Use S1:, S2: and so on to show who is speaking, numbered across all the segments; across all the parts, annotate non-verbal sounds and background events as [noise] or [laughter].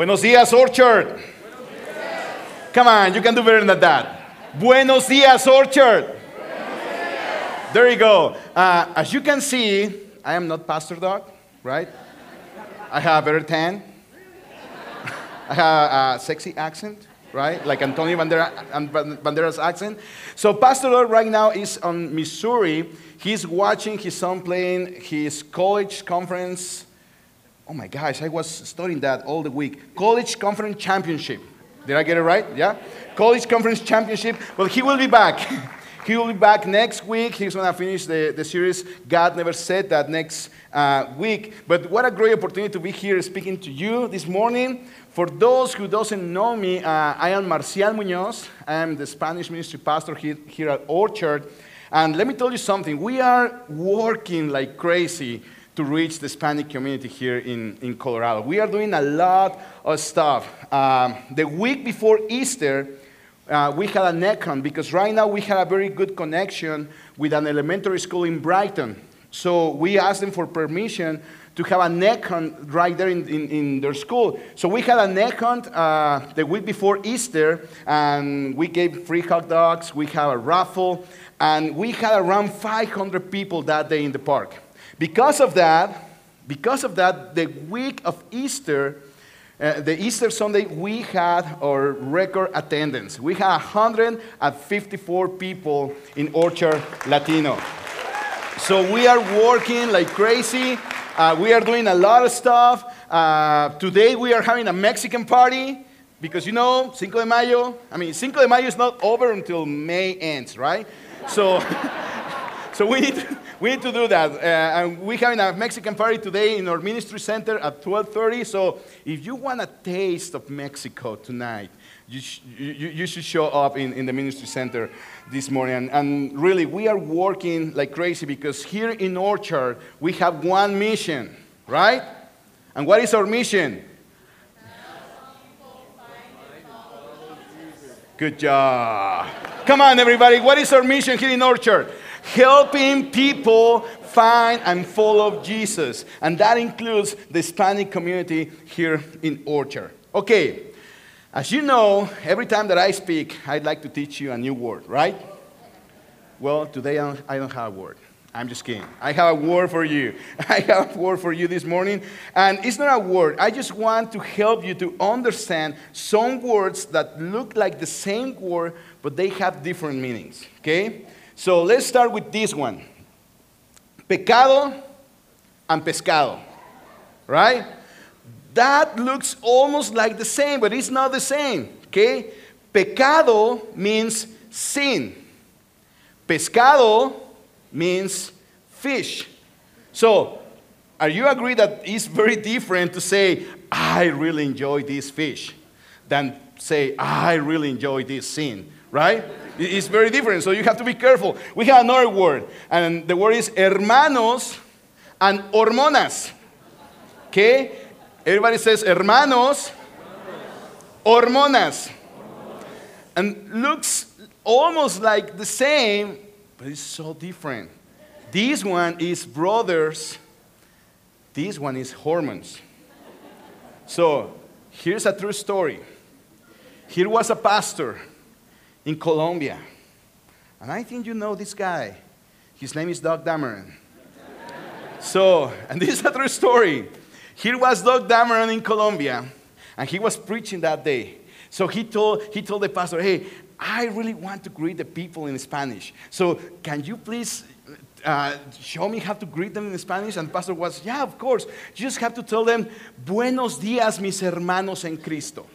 S1: Buenos dias, Orchard. Come on, you can do better than that. Buenos dias, Orchard. There you go. Uh, as you can see, I am not Pastor Dog, right? I have a better tan. [laughs] I have a sexy accent, right? Like Antonio Bandera, Bandera's accent. So Pastor Dog right now is on Missouri. He's watching his son playing his college conference. Oh my gosh, I was studying that all the week. College conference championship. Did I get it right? Yeah? College conference championship. Well, he will be back. [laughs] he will be back next week. He's going to finish the, the series. God never said that next uh, week. But what a great opportunity to be here speaking to you this morning. For those who doesn't know me, uh, I am Marcial Munoz. I am the Spanish ministry pastor here, here at Orchard. And let me tell you something. We are working like crazy to reach the Hispanic community here in, in Colorado. We are doing a lot of stuff. Um, the week before Easter, uh, we had a NECON because right now we have a very good connection with an elementary school in Brighton. So we asked them for permission to have a NECON right there in, in, in, their school. So we had a NECON uh, the week before Easter, and we gave free hot dogs, we had a raffle, and we had around 500 people that day in the park. Because of that, because of that, the week of Easter, uh, the Easter Sunday, we had our record attendance. We had 154 people in Orchard Latino. So we are working like crazy. Uh, we are doing a lot of stuff. Uh, today we are having a Mexican party because you know, Cinco de Mayo, I mean, Cinco de Mayo is not over until May ends, right? So, [laughs] so we, need to, we need to do that. Uh, and we're having a Mexican party today in our ministry center at 12.30. So if you want a taste of Mexico tonight, you, sh- you, you, should show up in, in the ministry center this morning. And, and really, we are working like crazy because here in Orchard, we have one mission, right? And what is our mission? Good job. Come on, everybody. What is our mission here in Orchard? Helping people find and follow Jesus. And that includes the Hispanic community here in Orchard. Okay, as you know, every time that I speak, I'd like to teach you a new word, right? Well, today I don't, have a word. I'm just kidding. I have a word for you. [laughs] I have a word for you this morning. And it's not a word. I just want to help you to understand some words that look like the same word, but they have different meanings. Okay? So let's start with this one pecado and pescado. Right? That looks almost like the same, but it's not the same. Okay? Pecado means sin. Pescado means fish. So, are you agree that it's very different to say, I really enjoy this fish, than say, I really enjoy this sin, right? It's very different, so you have to be careful. We have another word, and the word is hermanos and hormonas. Okay? Everybody says hermanos, hormonas. And looks almost like the same, but it's so different. This one is brothers, this one is hormones. So here's a true story. Here was a pastor in Colombia, and I think you know this guy. His name is Doug Dameron. so, and this is a true story. Here was Doug Dameron in Colombia, and he was preaching that day. So he told, he told the pastor, hey, I really want to greet the people in Spanish. So can you please uh, show me how to greet them in Spanish? And the pastor was, yeah, of course. You just have to tell them, buenos días, mis hermanos en Cristo.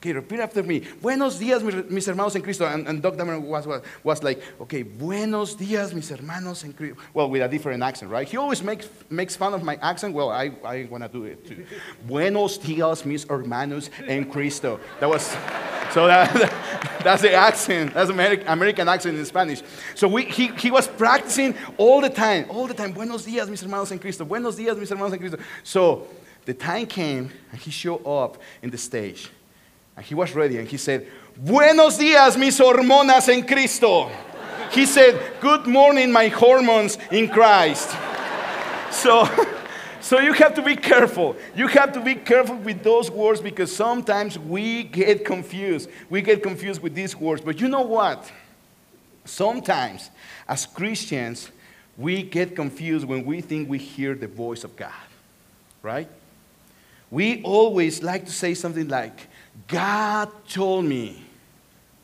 S1: Okay, repeat after me. Buenos días, mis hermanos en Cristo. And, and Doug Dameron was, was, was like, okay, buenos días, mis hermanos en Cristo. Well, with a different accent, right? He always makes, makes fun of my accent. Well, I, I want to do it too. buenos días, mis hermanos en Cristo. That was, so that, [laughs] that's the accent. That's American, American accent in Spanish. So we, he, he was practicing all the time, all the time. Buenos días, mis hermanos en Cristo. Buenos días, mis hermanos en Cristo. So the time came and he showed up in the stage. And he was ready and he said, Buenos días, mis hormonas en Cristo. He said, Good morning, my hormones in Christ. So, [laughs] So you have to be careful. You have to be careful with those words because sometimes we get confused. We get confused with these words. But you know what? Sometimes, as Christians, we get confused when we think we hear the voice of God, right? We always like to say something like, God told me,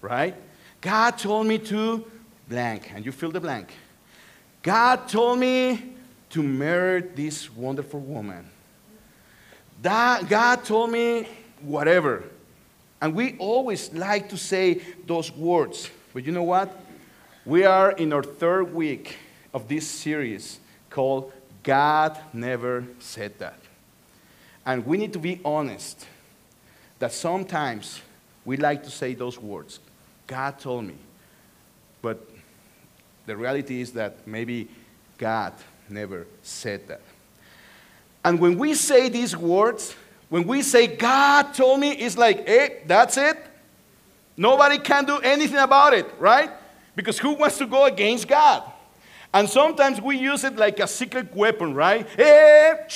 S1: right? God told me to blank, and you fill the blank. God told me to marry this wonderful woman. That God told me whatever. And we always like to say those words. But you know what? We are in our third week of this series called God Never Said That. And we need to be honest that sometimes we like to say those words God told me. But the reality is that maybe God never said that. And when we say these words, when we say God told me, it's like, hey, that's it. Nobody can do anything about it, right? Because who wants to go against God? And sometimes we use it like a secret weapon, right? Eh, hey,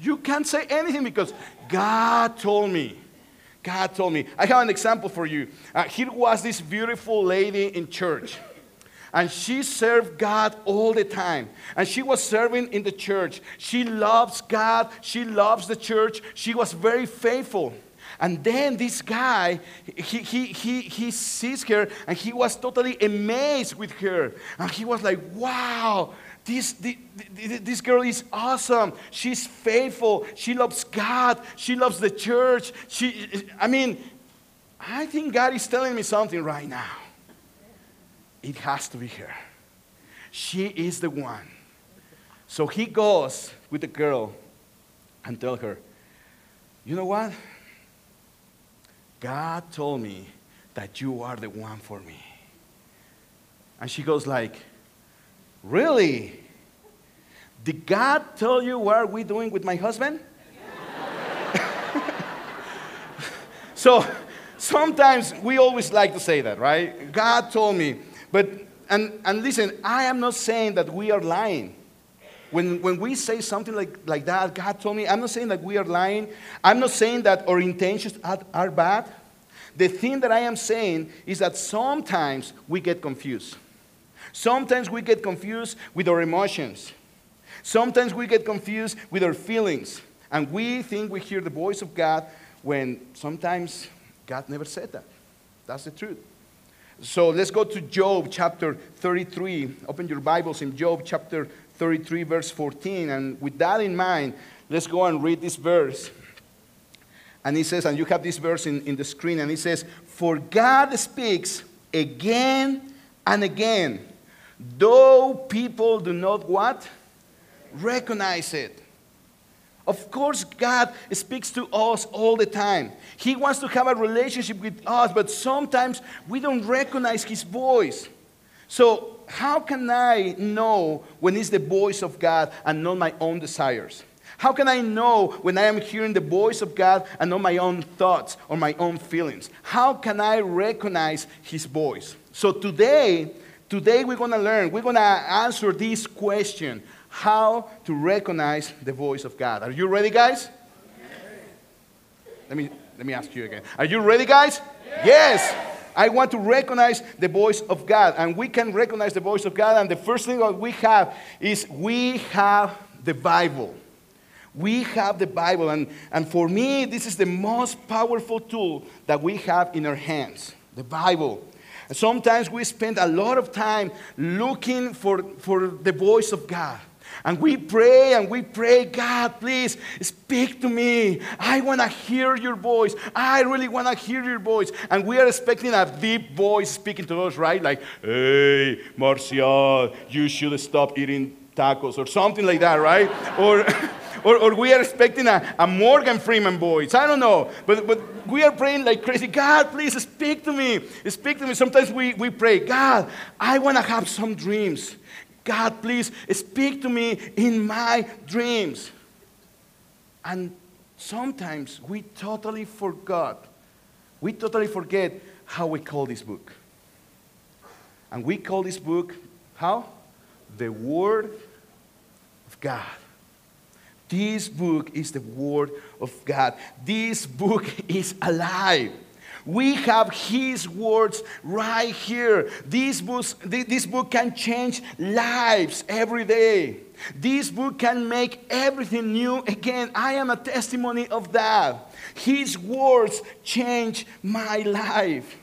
S1: you can't say anything because God told me. God told me. I have an example for you. Uh, here was this beautiful lady in church. And she served God all the time. And she was serving in the church. She loves God. She loves the church. She was very faithful. And then this guy, he, he, he, he sees her and he was totally amazed with her. And he was like, wow, this, this, girl is awesome. She's faithful. She loves God. She loves the church. She, I mean, I think God is telling me something right now. It has to be her. She is the one. So he goes with the girl and tell her, you know what? God told me that you are the one for me. And she goes like, really? Did God tell you what are we doing with my husband? [laughs] so sometimes we always like to say that, right? God told me. But, and, and listen, I am not saying that we are lying. When, when we say something like, like that, God told me, I'm not saying that we are lying. I'm not saying that our intentions are, are bad. The thing that I am saying is that sometimes we get confused. Sometimes we get confused with our emotions. Sometimes we get confused with our feelings. And we think we hear the voice of God when sometimes God never said that. That's the truth. So let's go to Job chapter 33. Open your Bibles in Job chapter 33, verse 14. And with that in mind, let's go and read this verse. And he says, and you have this verse in, in the screen, and he says, For God speaks again and again, though people do not what? Recognize it. Of course, God speaks to us all the time. He wants to have a relationship with us, but sometimes we don't recognize His voice. So, how can I know when it's the voice of God and not my own desires? How can I know when I am hearing the voice of God and not my own thoughts or my own feelings? How can I recognize His voice? So, today, today we're going to learn, we're going to answer this question how to recognize the voice of God. Are you ready, guys? Let me, let me ask you again. Are you ready, guys? Yes. I want to recognize the voice of God. And we can recognize the voice of God. And the first thing that we have is we have the Bible. We have the Bible. And, and for me, this is the most powerful tool that we have in our hands the Bible. sometimes we spend a lot of time looking for, for the voice of God. And we pray and we pray, God, please speak to me. I want to hear your voice. I really want to hear your voice. And we are expecting a deep voice speaking to us, right? Like, hey, Marcial, you should stop eating tacos or something like that, right? or, [laughs] or, or, we are expecting a, a Morgan Freeman voice. I don't know. But, but we are praying like crazy. God, please speak to me. Speak to me. Sometimes we, we pray, God, I want to have some dreams. God, please speak to me in my dreams. And sometimes we totally forgot, we totally forget how we call this book. And we call this book, how? The Word of God. This book is the Word of God. This book is alive. We have His words right here. This book, this book can change lives every day. This book can make everything new again. I am a testimony of that. His words change my life.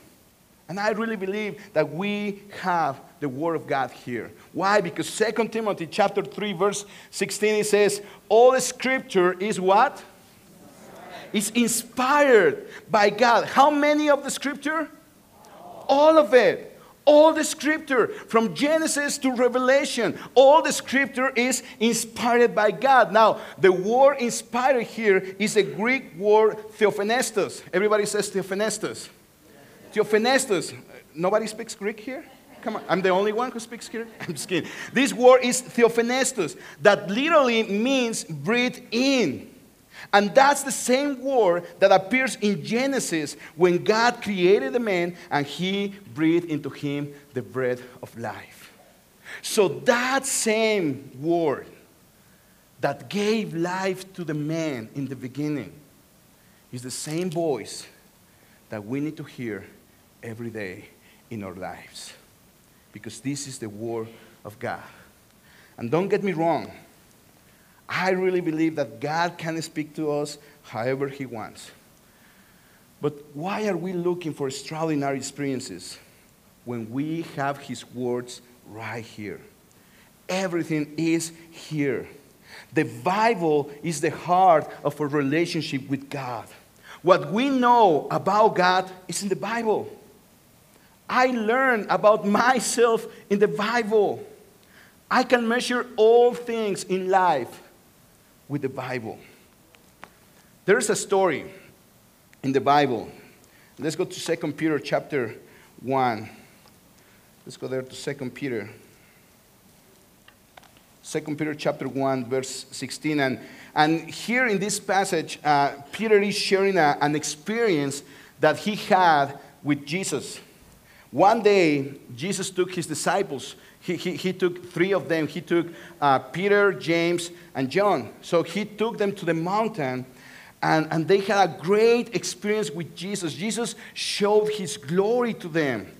S1: And I really believe that we have the word of God here. Why? Because 2 Timothy chapter 3 verse 16 it says, all scripture is what? It's inspired by God. How many of the scripture? All of it. All the scripture, from Genesis to Revelation, all the scripture is inspired by God. Now, the word inspired here is a Greek word theopneustos. Everybody says theopneustos. Theopneustos. Nobody speaks Greek here? Come on, I'm the only one who speaks Greek? [laughs] I'm just kidding. This word is theopneustos, that literally means breathe in. And that's the same word that appears in Genesis when God created the man and he breathed into him the breath of life. So that same word that gave life to the man in the beginning is the same voice that we need to hear every day in our lives. Because this is the word of God. And don't get me wrong, I really believe that God can speak to us however He wants. But why are we looking for extraordinary experiences when we have His words right here? Everything is here. The Bible is the heart of a relationship with God. What we know about God is in the Bible. I learned about myself in the Bible. I can measure all things in life with the Bible. There's a story in the Bible. Let's go to 2 Peter chapter 1. Let's go there to 2 Peter. 2 Peter chapter 1, verse 16. And, and here in this passage, uh, Peter is sharing a, an experience that he had with Jesus. One day, Jesus took his disciples he, he, he took three of them. He took uh, Peter, James, and John. So he took them to the mountain, and, and they had a great experience with Jesus. Jesus showed his glory to them.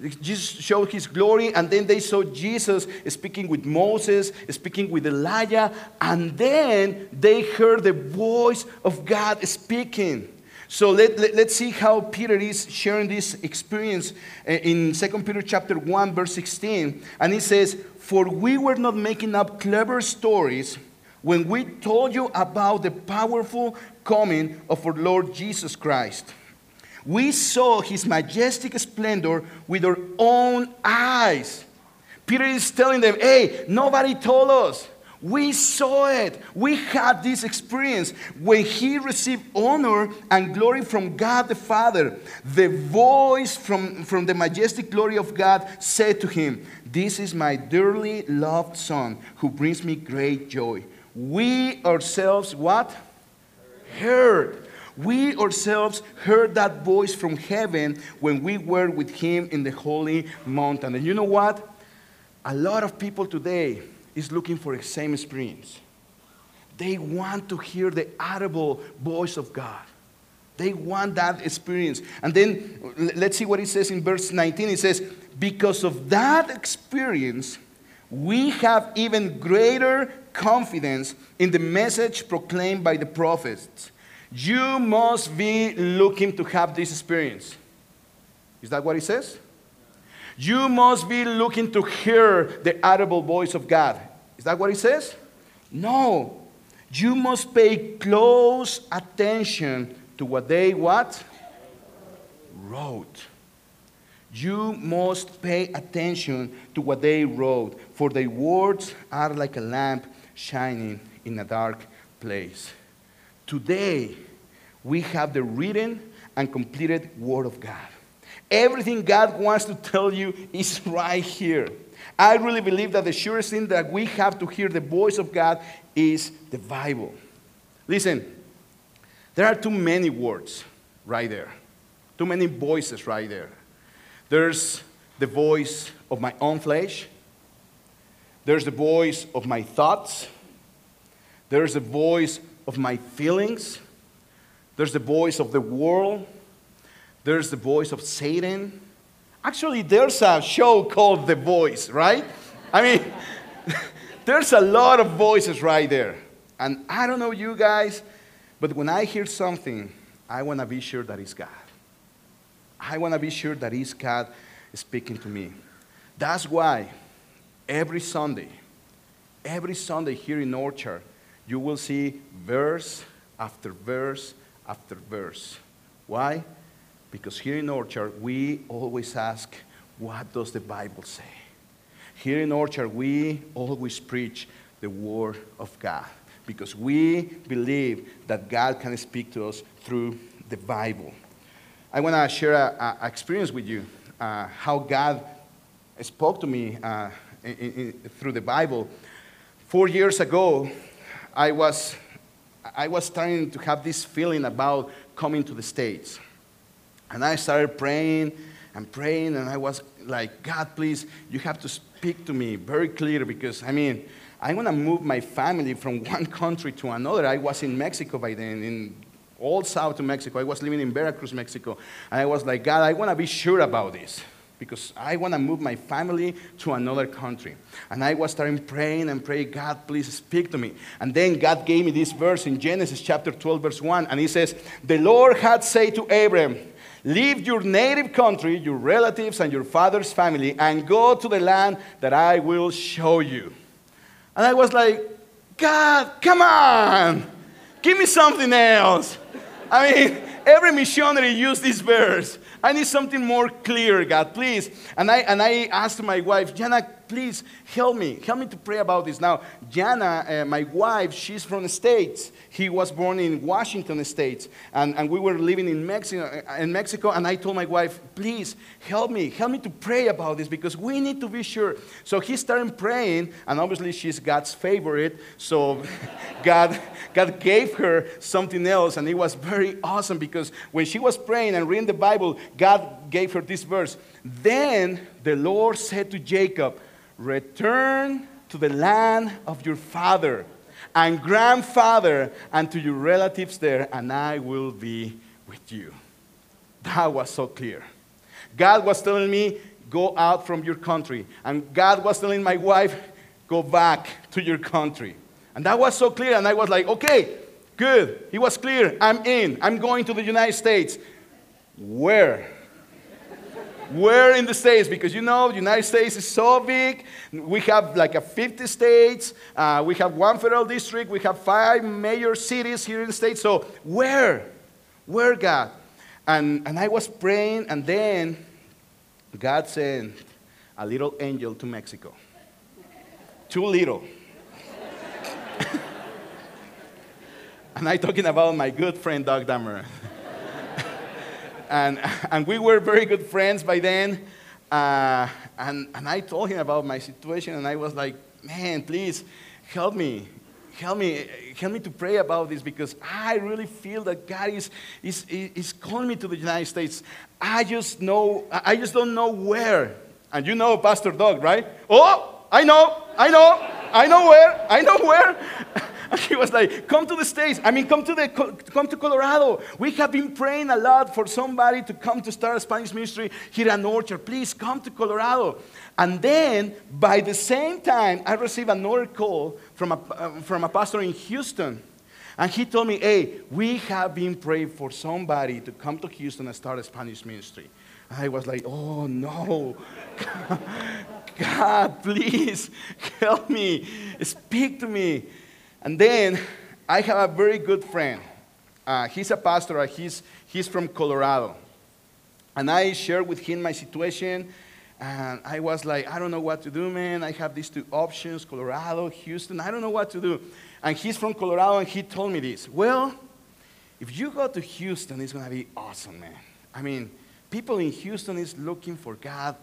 S1: Jesus showed his glory, and then they saw Jesus speaking with Moses, speaking with Elijah, and then they heard the voice of God speaking. So let, let, us see how Peter is sharing this experience eh, in 2 Peter chapter 1, verse 16. And he says, For we were not making up clever stories when we told you about the powerful coming of our Lord Jesus Christ. We saw his majestic splendor with our own eyes. Peter is telling them, hey, nobody told us. We saw it. We had this experience when he received honor and glory from God the Father. The voice from, from the majestic glory of God said to him, This is my dearly loved Son who brings me great joy. We ourselves, what? Heard. We ourselves heard that voice from heaven when we were with him in the holy mountain. And you know what? A lot of people today, is looking for the same experience. They want to hear the audible voice of God. They want that experience. And then let's see what it says in verse 19. It says, Because of that experience, we have even greater confidence in the message proclaimed by the prophets. You must be looking to have this experience. Is that what it says? You must be looking to hear the audible voice of God. Is that what it says? No. You must pay close attention to what they what? Wrote. You must pay attention to what they wrote, for their words are like a lamp shining in a dark place. Today, we have the written and completed Word of God. Everything God wants to tell you is [laughs] right here. I really believe that the surest thing that we have to hear the voice of God is the Bible. Listen, there are too many words right there, too many voices right there. There's the voice of my own flesh, there's the voice of my thoughts, There's the voice of my feelings. There's the voice of the world. There's the voice of Satan. Actually, there's a show called The Voice, right? I mean, [laughs] there's a lot of voices right there. And I don't know you guys, but when I hear something, I want to be sure that it's God. I want to be sure that it's God speaking to me. That's why every Sunday, every Sunday here in Orchard, you will see verse after verse after verse. Why? Because here in Orchard, we always ask, what does the Bible say? Here in Orchard, we always preach the Word of God because we believe that God can speak to us through the Bible. I want to share an experience with you uh, how God spoke to me uh, in, in, through the Bible. Four years ago, I was, I was starting to have this feeling about coming to the States. And I started praying and praying, and I was like, God, please, you have to speak to me very clear because, I mean, I want to move my family from [laughs] one country to another. I was in Mexico by then, in all south of Mexico. I was living in Veracruz, Mexico. And I was like, God, I want to be sure about this because I want to move my family to another country. And I was starting praying and praying, God, please speak to me. And then God gave me this verse in Genesis chapter 12, verse 1. And he says, The Lord had said to Abram, Leave your native country, your relatives, and your father's family, and go to the land that I will show you. And I was like, God, come on, give me something else. I mean, [laughs] every missionary used this verse. I need something more clear, God, please. And I, and I asked my wife, Jana, please help me. Help me to pray about this. Now, Jana, uh, my wife, she's from the States. He was born in Washington State. And, and we were living in Mexico, uh, in Mexico. And I told my wife, please help me. Help me to pray about this because we need to be sure. So he started praying. And obviously, she's God's favorite. So [laughs] God, God gave her something else. And it was very awesome because when she was praying and reading the Bible, God gave her this verse. Then the Lord said to Jacob, Return to the land of your father and grandfather and to your relatives there, and I will be with you. That was so clear. God was telling me, Go out from your country. And God was telling my wife, Go back to your country. And that was so clear. And I was like, Okay, good. He was clear. I'm in. I'm going to the United States. Where? Where in the States? Because you know, the United States is so big. We have like a 50 states. Uh, we have one federal district. We have five major cities here in the States. So where? Where, God? And, and I was praying, and then God sent a little angel to Mexico. Too little. [laughs] and I'm talking about my good friend, Doug Dammer [laughs] and, and we were very good friends by then. Uh, and, and I told him about my situation, and I was like, man, please help me. Help me, help me to pray about this because I really feel that God is, is, is calling me to the United States. I just know, I just don't know where. And you know Pastor Doug, right? Oh, I know, I know, I know where, I know where. [laughs] he was like, come to the States. I mean, come to, the, come to Colorado. We have been praying a lot for somebody to come to start a Spanish ministry here at Orchard. Please come to Colorado. And then, by the same time, I received another call from a, uh, from a pastor in Houston. And he told me, hey, we have been praying for somebody to come to Houston and start a Spanish ministry. I was like, oh no. [laughs] God, please [laughs] help me. Speak to me. And then I have a very good friend. Uh, he's a pastor, uh, he's, he's from Colorado. And I shared with him my situation. And I was like, I don't know what to do, man. I have these two options Colorado, Houston. I don't know what to do. And he's from Colorado, and he told me this. Well, if you go to Houston, it's going to be awesome, man. I mean, people in Houston is looking for God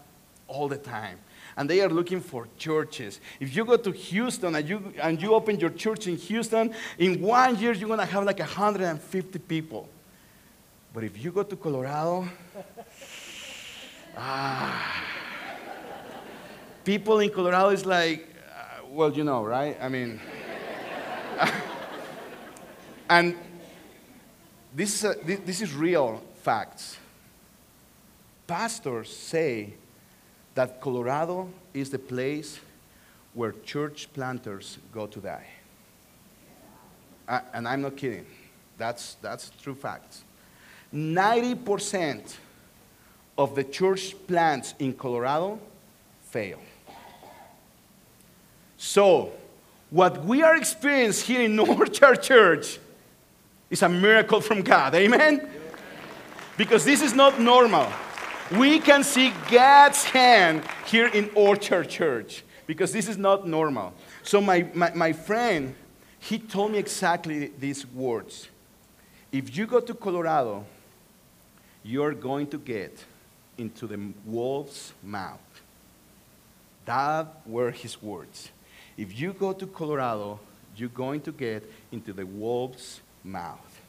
S1: all the time and they are looking for churches. If you go to Houston and you, and you open your church in Houston, in one year you're going to have like 150 people. But if you go to Colorado, [laughs] ah, people in Colorado is like, uh, well, you know, right? I mean, [laughs] And this is, a, this is real facts. Pastors say that Colorado is the place where church planters go to die. Uh, and I'm not kidding. That's, that's true facts. 90% of the church plants in Colorado fail. So, what we are experiencing here in [laughs] Orchard Church is a miracle from God. Amen? Because this is not normal. We can see God's hand here in Orchard Church because this is not normal. So, my, my, my friend, he told me exactly these words. If you go to Colorado, you're going to get into the wolf's mouth. That were his words. If you go to Colorado, you're going to get into the wolf's mouth.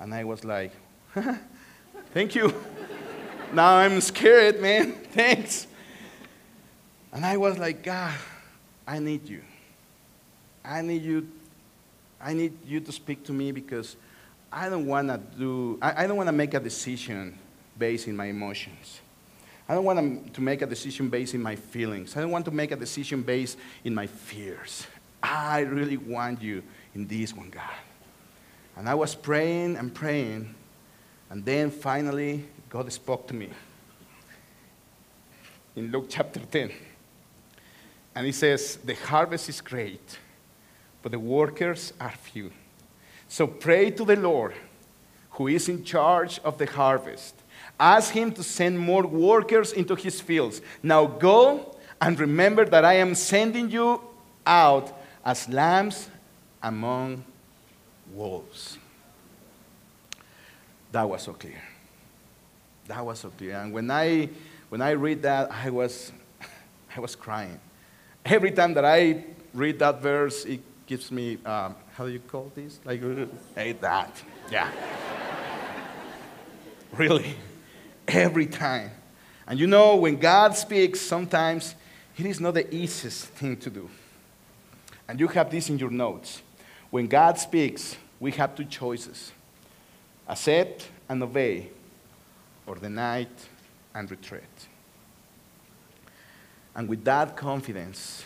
S1: And I was like, [laughs] thank you. Now I'm scared, man. [laughs] Thanks. And I was like, God, I need you. I need you. I need you to speak to me because I don't want to do, I, I don't want to make a decision based in my emotions. I don't want to make a decision based in my feelings. I don't want to make a decision based in my fears. I really want you in this one, God. And I was praying and praying, and then finally, God spoke to me in Luke chapter 10. And he says, The harvest is great, but the workers are few. So pray to the Lord, who is in charge of the harvest. Ask him to send more workers into his fields. Now go and remember that I am sending you out as lambs among wolves. That was so clear. That was so clear. And when I, when I read that, I was, [laughs] I was crying. Every time that I read that verse, it gives me, um, how do you call this? Like, hey, that. Yeah. [laughs] really. Every time. And you know, when God speaks, sometimes it is not the easiest thing to do. And you have this in your notes. When God speaks, we have two choices accept and obey, or deny and retreat. And with that confidence,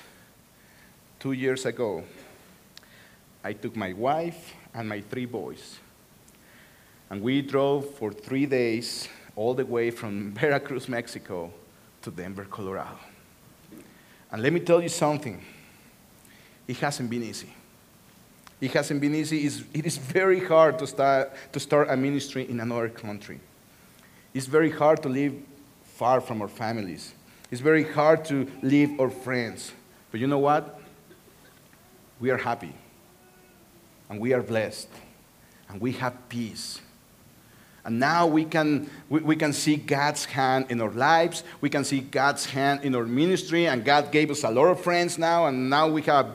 S1: two years ago, I took my wife and my three boys, and we drove for three days all the way from [laughs] Veracruz, Mexico to Denver, Colorado. And let me tell you something it hasn't been easy. It hasn't been easy. It's, it is very hard to start, to start a ministry in another country. It's very hard to live far from our families. It's very hard to leave our friends. But you know what? We are happy and we are blessed and we have peace. And now we can, we, we, can see God's hand in our lives. We can see God's hand in our ministry. And God gave us a lot of friends now. And now we have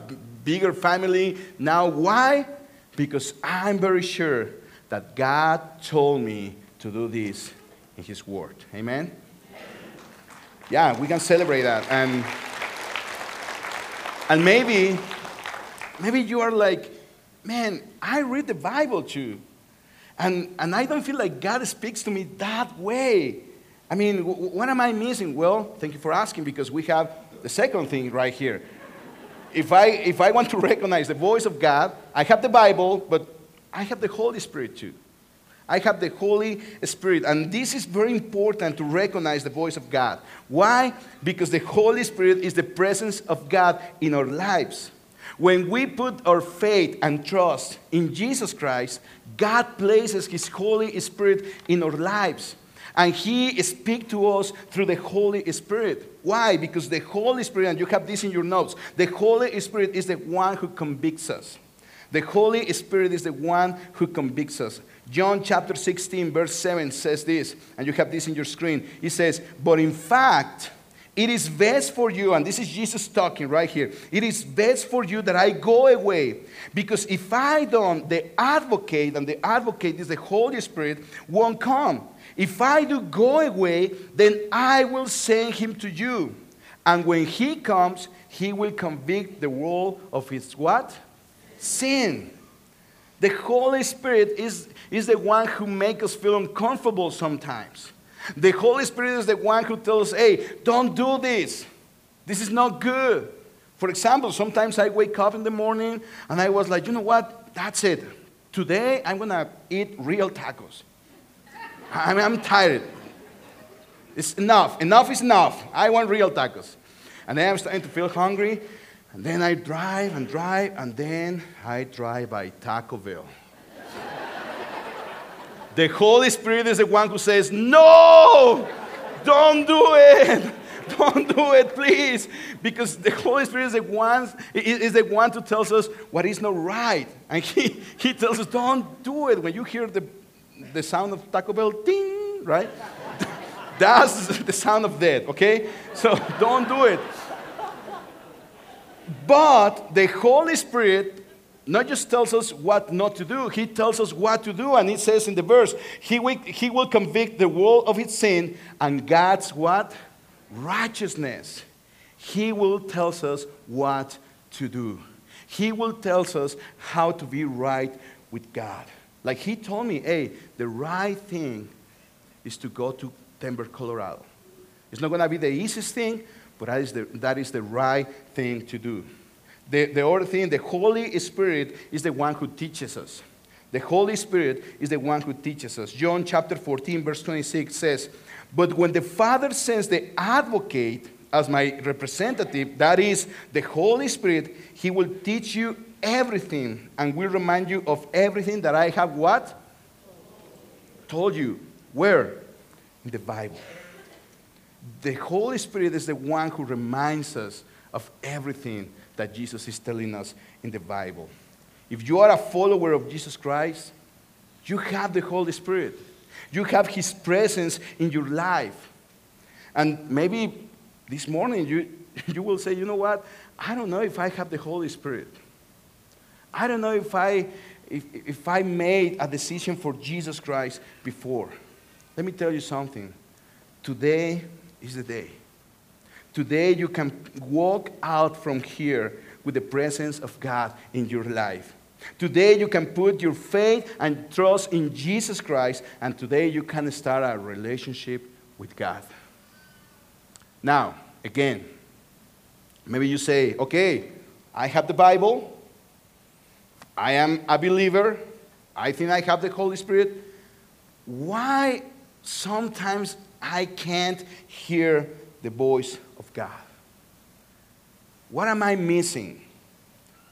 S1: bigger family. Now, why? Because I'm very sure that God told me to do this in His Word. Amen? Yeah, we can celebrate that. And, and maybe, maybe you are like, man, I read the Bible too. And, and I don't feel like God speaks to me that way. I mean, what am I missing? Well, thank you for asking because we have the second thing right here. If I, if I want to [laughs] recognize the voice of God, I have the Bible, but I have the Holy Spirit too. I have the Holy Spirit. And this is very important to recognize the voice of God. Why? Because the Holy Spirit is the presence of God in our lives. When we put our faith and trust in Jesus Christ, God places His Holy Spirit in our lives. And He speaks to us through the Holy Spirit. Why? Because the Holy Spirit, and you have this in your notes, the Holy Spirit is the one who convicts us. The Holy Spirit is the one who convicts us. John chapter 16, verse 7 says this, and you have this in your screen. He says, But in fact, it is best for you, and this is Jesus talking right here. It is best for you that I go away. Because if I don't, the advocate, and the advocate is the Holy Spirit, won't come. If I do go away, then I will send him to you. And when he comes, he will convict the world of its what? Sin. The Holy Spirit is, is the one who makes us feel uncomfortable sometimes. The Holy Spirit is the one who tells us, hey, don't do this. This is not good. For example, sometimes I wake up in the morning and I was like, you know what? That's it. Today I'm going to eat real tacos. I mean, I'm tired. It's enough. Enough is enough. I want real tacos. And then I'm starting to feel hungry. And then I drive and drive. And then I drive by Taco Bell. the Holy Spirit is the one who says, No! Don't do it! [laughs] Don't do it, please. Because the Holy Spirit is the one, is the one who tells us what is not right. And he, he tells us, don't do it. When you hear the, the sound of Taco Bell, ding, right? [laughs] That's the sound of death, okay? So [laughs] don't do it. But the Holy Spirit not just tells us what not to do, He tells us what to do. And it says in the verse, He will, he will convict the world of its sin and God's what? Righteousness. He will tell us what to do. He will tell us how to be right with God. Like He told me, hey, the right thing is to go to Denver, Colorado. It's not going to be the easiest thing, but that is the, that is the right thing to do. The, the other thing, the Holy Spirit is the one who teaches us. The Holy Spirit is the one who teaches us. John chapter 14, verse 26 says, But when the Father sends the advocate as my representative, that is the Holy Spirit, he will teach you everything and will remind you of everything that I have what? Told you. Where? in the Bible. The Holy Spirit is the one who reminds us of everything that Jesus is telling us in the Bible. If you are a follower of Jesus Christ, you have the Holy Spirit. You have His presence in your life. And maybe this morning you, [laughs] you will say, you know what? I don't know if I have the Holy Spirit. I don't know if I, if, if I made a decision for Jesus Christ before. Let me tell you something. Today is the day. Today you can walk out from here with the presence of God in your life. Today you can put your faith and trust in Jesus Christ, and today you can start a relationship with God. Now, again, maybe you say, okay, I have the Bible, I am a believer, I think I have the Holy Spirit. Why sometimes I can't hear the voice of God. What am I missing?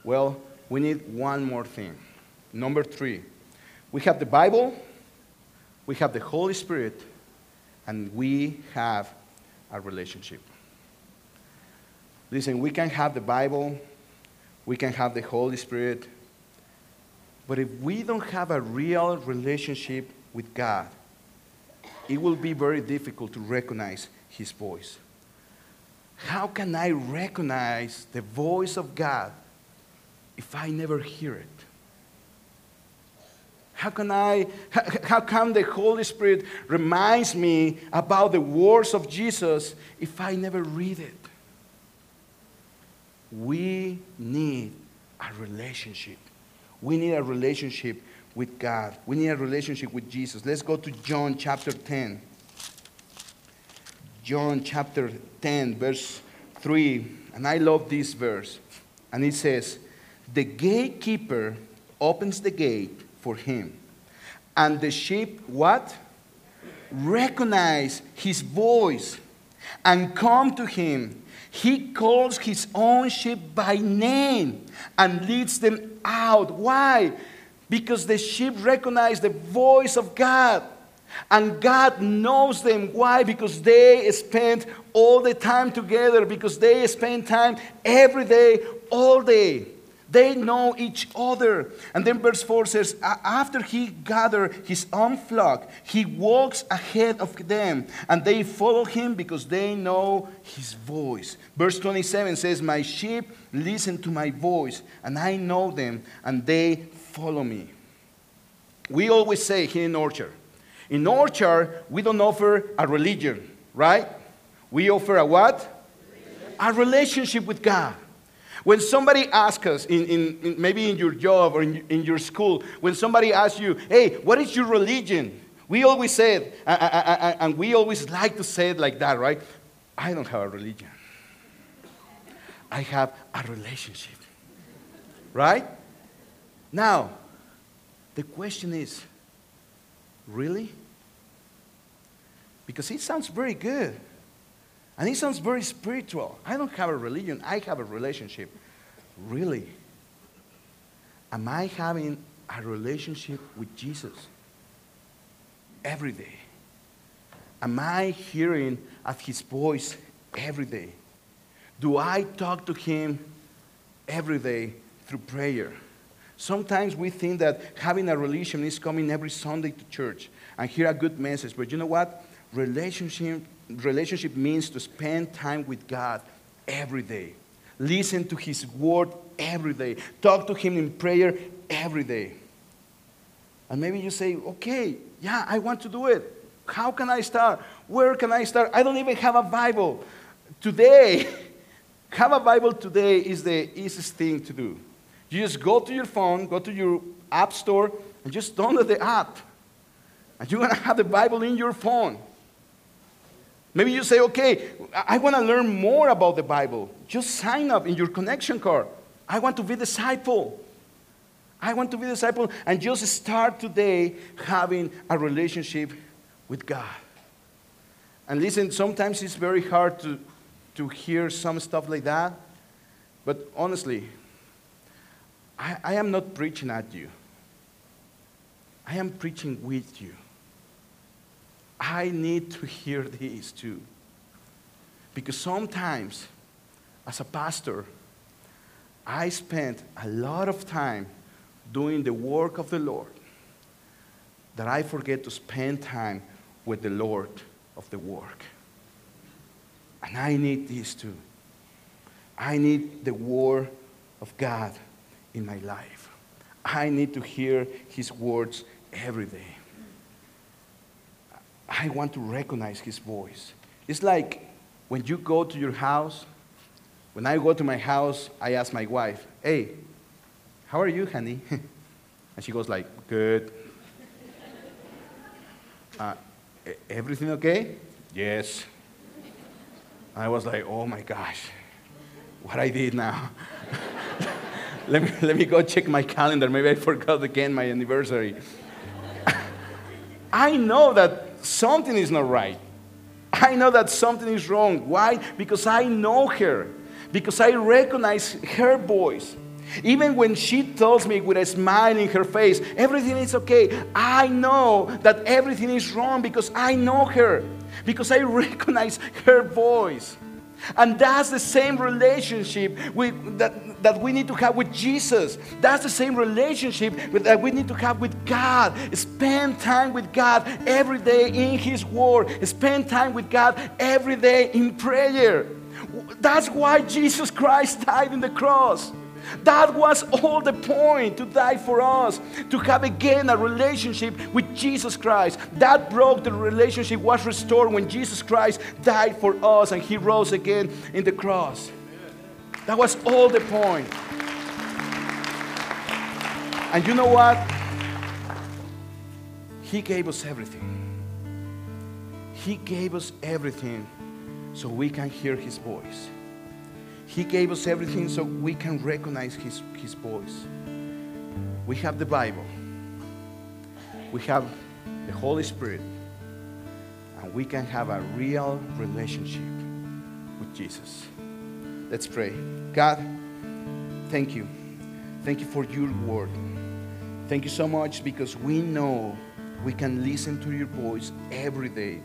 S1: Well, we need one more thing. Number three, we have the Bible, we have the Holy Spirit, and we have a relationship. Listen, we can have the Bible, we can have the Holy Spirit, but if we don't have a real relationship with God, it will be very difficult to recognize his voice. How can I recognize the voice of God if I never hear it? How can I, how come the Holy Spirit reminds me about the words of Jesus if I never read it? We need a relationship. We need a relationship with God. We need a relationship with Jesus. Let's go to John chapter 10. John chapter 10, verse 3. And I love this verse. And it says, The gatekeeper opens the gate for him. And the sheep, what? Recognize his voice and come to him. He calls his own sheep by name and leads them out. Why? because the sheep recognize the voice of God. And God knows them. Why? Because they spend all the time together, because they spend time every day, all day. They know each other. And then verse 4 says, After he gathered his own flock, he walks ahead of them, and they follow him because they know his voice. Verse 27 says, My sheep listen to my voice, and I know them, and they follow me. We always say here in Orchard, in Orchard, we don't offer a religion, right? We offer a what? A relationship with God. When somebody asks us, in, in, in maybe in your job or in, in, your school, when somebody asks you, hey, what is your religion? We always say it, and we always like to say it like that, right? I don't have a religion. I have a relationship. Right? Now, the question is really? Because it sounds very good. And it sounds very spiritual. I don't have a religion, I have a relationship. Really? Am I having a relationship with Jesus every day? Am I hearing of his voice every day? Do I talk to him every day through prayer? Sometimes we think that having a relation is coming every Sunday to church and hear a good message, but you know what? Relationship relationship means to spend time with God every day. Listen to His word every day. Talk to Him in prayer every day. And maybe you say, okay, yeah, I want to do it. How can I start? Where can I start? I don't even have a Bible. Today, [laughs] have a Bible today is the easiest thing to do. You just go to your phone, go to your app store, and just download the app. And you're going to have the Bible in your phone. Maybe you say, okay, I want to learn more about the Bible. Just sign up in your connection card. I want to be disciple. I want to be disciple and just start today having a relationship with God. And listen, sometimes it's very hard to, to hear some stuff like that. But honestly, I, I am not preaching at you. I am preaching with you. I need to hear this too. Because sometimes, as a pastor, I spend a lot of time doing the work of the Lord that I forget to spend time with the Lord of the work. And I need this too. I need the word of God in my life. I need to hear his words every day. I want to recognize his voice. It's like when you go to your house, when I go to my house, I ask my wife, hey, how are you, honey? [laughs] and she goes like, good. [laughs] Uh, everything okay? Yes. I was like, oh my gosh, what I did now. [laughs] let, me, let me go check my calendar. Maybe I forgot again my anniversary. I know that something is not right. I know that something is wrong. Why? Because I know her. Because I recognize her voice. Even when she tells me with a smile in her face, everything is okay, I know that everything is wrong because I know her. Because I [laughs] recognize her voice. And that's the same relationship with, that, that we need to have with Jesus. That's the same relationship that we need to have with God. Spend time with God every day in His Word. Spend time with God every day in prayer. That's why Jesus Christ died in the cross. That was all the point to die for us, to have again a relationship with Jesus Christ. That broke the relationship was restored when Jesus Christ died for us and he rose again in the cross. That was all the point. And you know what? He gave us everything. He gave us everything so we can hear his voice. He gave us everything so we can recognize His, His voice. We have the Bible, we have the Holy Spirit, and we can have a real relationship with Jesus. Let's pray. God, thank you. Thank you for your word. Thank you so much because we know we can listen to your voice every day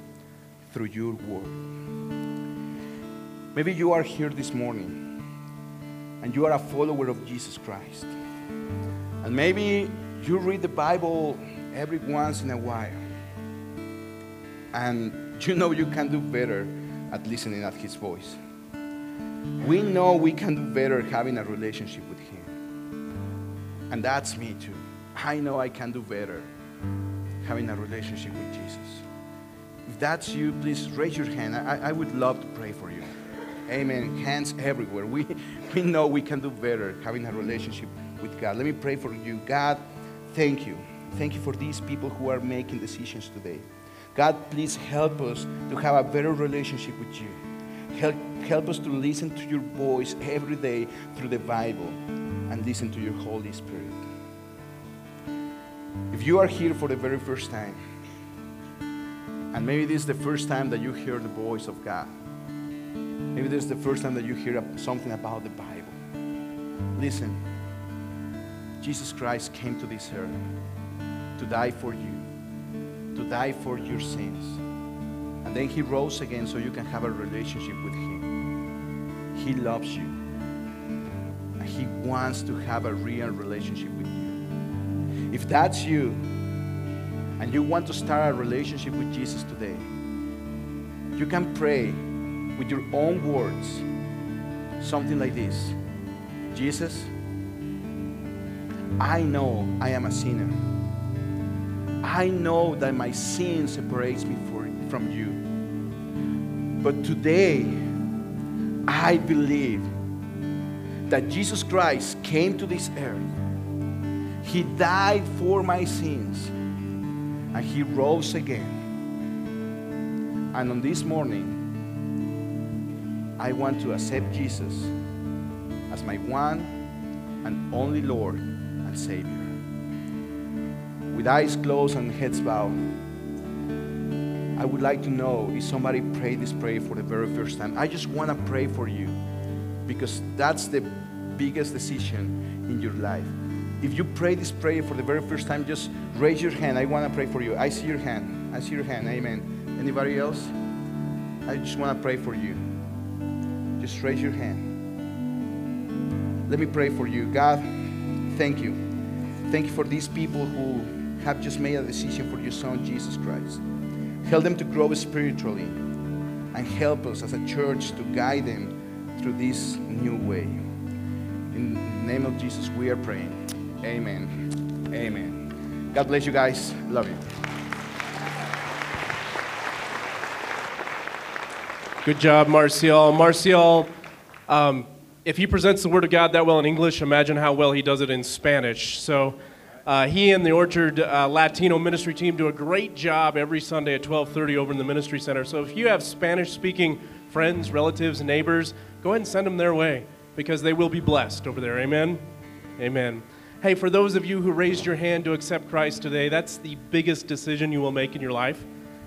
S1: through your word. Maybe you are here this morning and you are a follower of Jesus Christ. And maybe you read the Bible every once in a while. And you know you can do better at listening at his voice. We know we can do better having a relationship with him. And that's me too. I know I can do better having a relationship with Jesus. If that's you, please raise your hand. I, I would love to pray for you. Amen. Hands everywhere. We, [laughs] we know we can do better having a relationship with God. Let me pray for you. God, thank you. Thank you for these people who are making decisions today. God, please help us to have a better relationship with you. Help, help us to listen to your voice every day through the Bible and listen to your Holy Spirit. If you are here for the very first time, and maybe this is the first time that you hear the voice of God, maybe this is the first time that you hear something about the Bible, listen. Jesus Christ came to this earth to die for you, to die for your sins. And then he rose again so you can have a relationship with him. He loves you. And he wants to have a real relationship with you. If that's you, and you want to start a relationship with Jesus today, you can pray with your own words something like this Jesus, I know I am a sinner. I know that my sin separates me from you. But today, I believe that Jesus Christ came to this earth. He died for my sins and he rose again. And on this morning, I want to accept Jesus as my one and only Lord and Savior. With eyes closed and heads bowed, I would like to know if somebody prayed this prayer for the very first time. I just want to pray for you because that's the biggest decision in your life. If you pray this prayer for the very first time, just raise your hand. I want to pray for you. I see your hand. I see your hand. Amen. Anybody else? I just want to pray for you. Just raise your hand. Let me pray for you. God, thank you. Thank you for these people who have just made a decision for your son, Jesus Christ. Help them to grow spiritually and help us as a church to guide them through this new way. In the name of Jesus, we are praying. Amen. Amen. God bless you guys. Love you.
S2: Good job, Marcial. Marcial, um, if he presents the Word of God that well in English, imagine how well he does it in Spanish. So uh, he and the Orchard uh, Latino ministry team do a great job every Sunday at 12:30 over in the ministry center. So if you have Spanish-speaking friends, relatives, neighbors, go ahead and send them their way because they will be blessed over there. Amen. Amen. Hey, for those of you who raised your hand to accept Christ today, that's the biggest decision you will make in your life.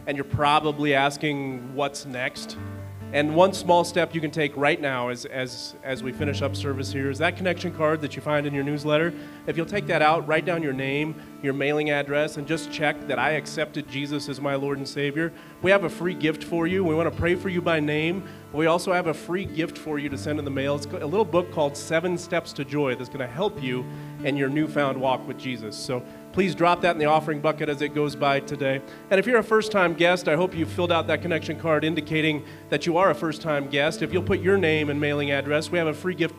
S2: And you're probably asking, what's next? And one small step you can take right now as, as, as we finish up service here is that connection card that you find in your newsletter. If you'll take that out, write down your name, your mailing address, and just check that I accepted Jesus as my Lord and Savior. We have a free gift for you. We want to pray for you by name. We also have a free gift for you to send in the mail. It's a little book called Seven Steps to Joy that's going to help you in your newfound walk with Jesus. So please drop that in the offering bucket as it goes by today. And if you're a first time guest, I hope you filled out that connection card indicating that you are a first time guest. If you'll put your name and mailing address, we have a free gift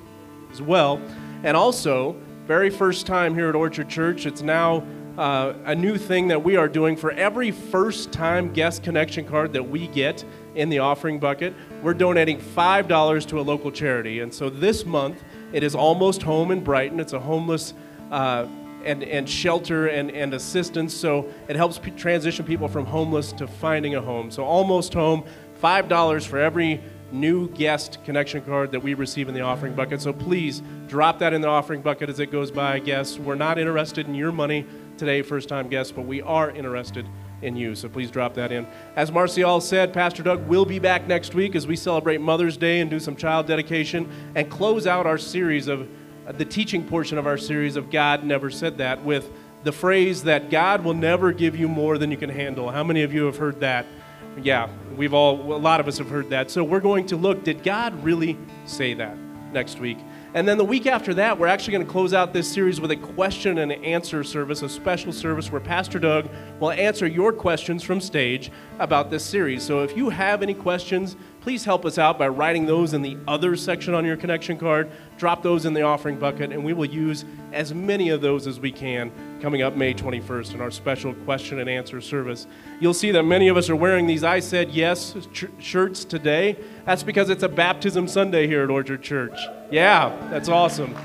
S2: as well. And also, very first time here at Orchard Church, it's now uh, a new thing that we are doing for every first time guest connection card that we get in the offering bucket. We're donating $5 to a local charity. And so this month, it is Almost Home in Brighton. It's a homeless uh, and, and shelter and, and assistance. So it helps p- transition people from homeless to finding a home. So almost home, $5 for every new guest connection card that we receive in the offering bucket. So please drop that in the offering bucket as it goes by, guests. We're not interested in your money today, first time guests, but we are interested in you. So please drop that in. As Marcial said, Pastor Doug will be back next week as we celebrate Mother's Day and do some child dedication and close out our series of uh, the teaching portion of our series of God Never Said That with the phrase that God will never give you more than you can handle. How many of you have heard that? Yeah, we've all, a lot of us have heard that. So we're going to look, did God really say that next week? And then the week after that, we're actually going to close out this series with a question and answer service, a special service where Pastor Doug will answer your questions from stage about this series. So if you have any questions, please help us out by writing those in the other section on your connection card. Drop those in the offering bucket, and we will use as many of those as we can coming up May 21st in our special question and answer service. You'll see that many of us are wearing these I Said Yes ch- shirts today. That's because it's a baptism Sunday here at Orchard Church. Yeah, that's awesome.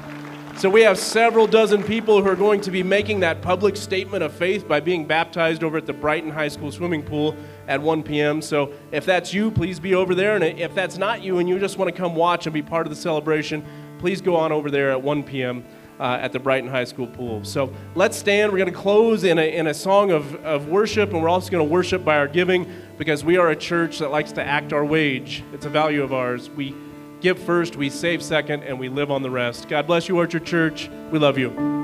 S2: So we have several dozen people who are going to be making that public statement of faith by being baptized over at the Brighton High School swimming pool at 1 p.m. So if that's you, please be over there. And if that's not you and you just want to come watch and be part of the celebration, please go on over there at 1 p.m. Uh, at the Brighton High School pool. So let's stand. We're going to close in a, in a song of, of worship, and we're also going to worship by our giving because we are a church that likes to act our wage. It's a value of ours. We give first, we save second, and we live on the rest. God bless you, Orchard Church. We love you.